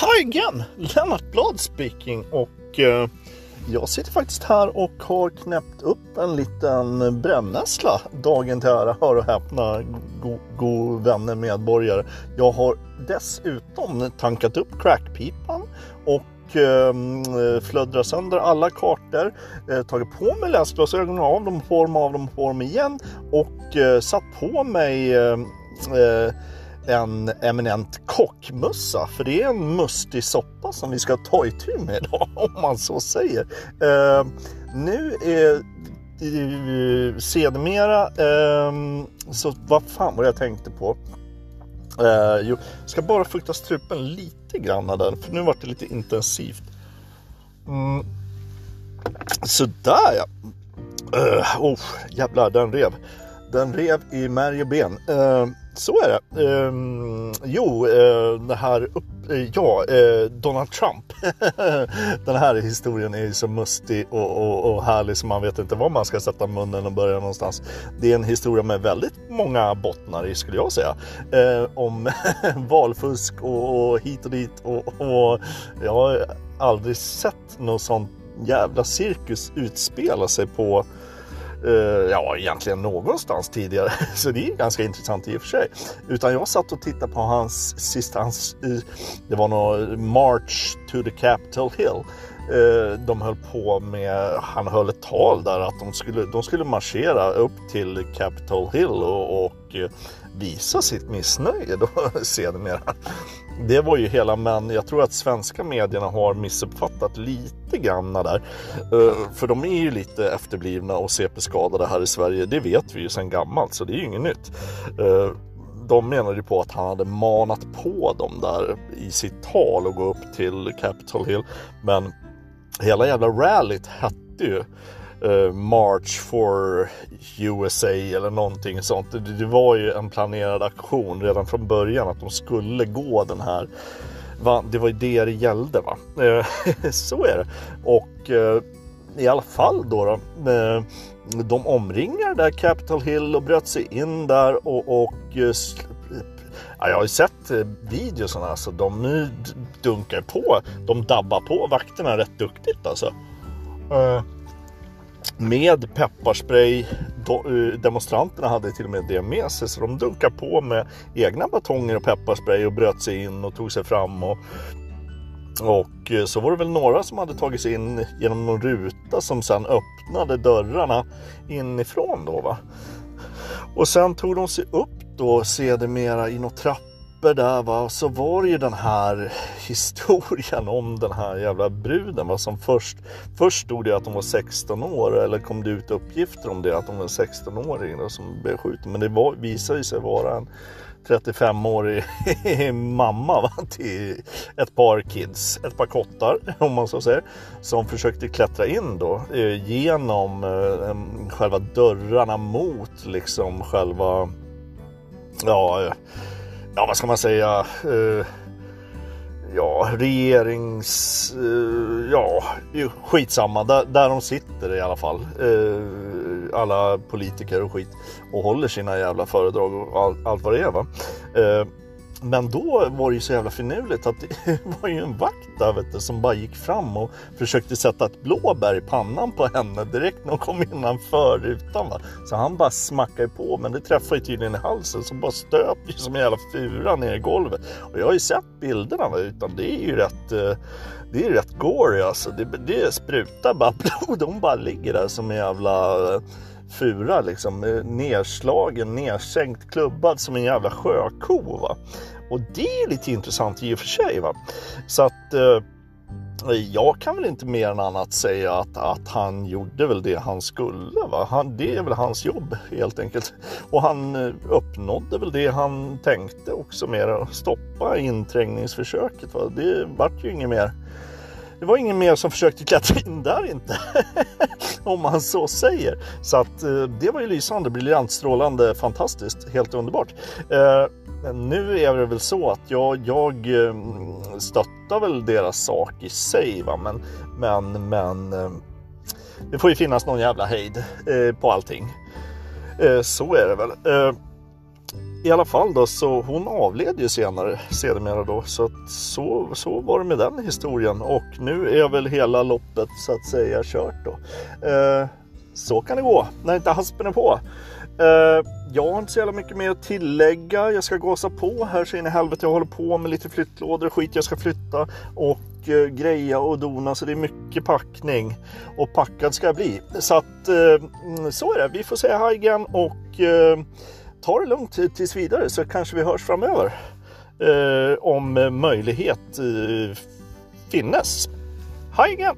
Hi again! Lennart Blad speaking och eh, jag sitter faktiskt här och har knäppt upp en liten brännässla. Dagen till ära, hör och häpna, go, go vänner medborgare. Jag har dessutom tankat upp crackpipan och ehm, eh, och flödrar sönder alla kartor, eh, tagit på mig läsglasögonen av dem, på dem, av dem, på dem igen och eh, satt på mig ehm, eh, en eminent kockmössa. För det är en mustig soppa som vi ska ta itu med idag om man så säger. Eh, nu är eh, sedermera eh, så vad fan var det jag tänkte på? Eh, jo, ska bara fukta strupen lite grann där för nu vart det lite intensivt. Mm. Sådär ja. Uh, oh, jävlar, den rev. Den rev i märg och ben. Eh, så är det. Eh, jo, eh, det här upp, eh, ja, eh, Donald Trump. Den här historien är ju så mustig och, och, och härlig så man vet inte var man ska sätta munnen och börja någonstans. Det är en historia med väldigt många bottnar i skulle jag säga. Eh, om valfusk och, och, hit och dit och, och jag har aldrig sett något sånt jävla cirkus utspela sig på Eh, ja, egentligen någonstans tidigare. Så det är ganska intressant i och för sig. Utan jag satt och tittade på hans sista, hans, det var nog March to the Capitol Hill. Eh, de höll på med, han höll ett tal där att de skulle, de skulle marschera upp till Capitol Hill och, och eh, visa sitt missnöje då sedermera. Det var ju hela, men jag tror att svenska medierna har missuppfattat lite grann där. Eh, för de är ju lite efterblivna och CP-skadade här i Sverige. Det vet vi ju sedan gammalt, så det är ju inget nytt. Eh, de menade ju på att han hade manat på dem där i sitt tal och gå upp till Capitol Hill. Men hela jävla rallyt hette ju Eh, March for USA eller någonting sånt. Det, var ju en planerad aktion redan från början att de skulle gå den här. Va? Det var ju det det gällde va. Eh, så är det. Och eh, i alla fall då, då de omringar där Capitol Hill och bröt sig in där och, och Ja, jag har ju sett videosarna, alltså de dunkar på. De dabbar på vakterna rätt duktigt alltså med pepparspray. Eh, demonstranterna hade till och med det med sig så de dunkade på med egna batonger och pepparspray och bröt sig in och tog sig fram. Och, och eh, så var det väl några som hade tagit sig in genom någon ruta som sedan öppnade dörrarna inifrån då va. Och sen tog de sig upp då sedermera i något trapp uppe där va, så var det ju den här historien om den här jävla bruden va, som först, först stod det att hon var 16 år eller kom det ut uppgifter om det att hon var 16-åring som blev skjuten. Men det var, visade sig vara en 35-årig mamma va, till ett par kids, ett par kottar om man så säger, som försökte klättra in då eh, genom eh, själva dörrarna mot liksom själva ja eh, ja vad ska man säga, eh, ja regerings, eh, ja skitsamma, där, där de sitter i alla fall. Eh, alla politiker och skit och håller sina jävla föredrag och all, allt vad det är va. Eh, men då var det ju så jävla finurligt att det var ju en vakt där vet du, som bara gick fram och försökte sätta ett blåbär i pannan på henne direkt när hon kom innanför rutan. Va? Så han bara smackade på men det träffade ju tydligen i halsen så bara stöp ju som en jävla fura ner i golvet. Och jag har ju sett bilderna va? utan det är ju rätt eh, det är rätt gory alltså. Det, det sprutar bara blod. Hon bara ligger där som en jävla fura liksom. Eh, Nerslagen, nersänkt, klubbad som en jävla sjöko. Va? Och det är lite intressant i och för sig. Va? Så att eh, jag kan väl inte mer än annat säga att, att han gjorde väl det han skulle. Va? Han, det är väl hans jobb helt enkelt. Och han eh, uppnådde väl det han tänkte också med att stoppa inträngningsförsöket. Va? Det vart ju inget mer det var ingen mer som försökte klättra in där inte. Om man så säger. Så att eh, det var ju lysande, briljant, strålande, fantastiskt, helt underbart. Eh, men nu är det väl så att jag, jag eh, stöttar väl deras sak i sig. Va? Men, men, men det får ju finnas någon jävla hejd på allting. Så är det väl i alla fall då så hon avled ju senare sedermera då så att så, så var det med den historien och nu är väl hela loppet så att säga kört då. Eh, så kan det gå när inte haspen är på. Eh, jag har inte så jävla mycket mer att tillägga. Jag ska gasa på här så in i helvete. Jag håller på med lite flyttlådor och skit jag ska flytta och eh, greja och dona så det är mycket packning och packad ska jag bli. Så att eh, mm, så är det. Vi får säga hej igen och eh, ta det lugnt tills vidare så kanske vi hörs framöver. Eh, om eh, möjlighet eh, finnes. Hej igen!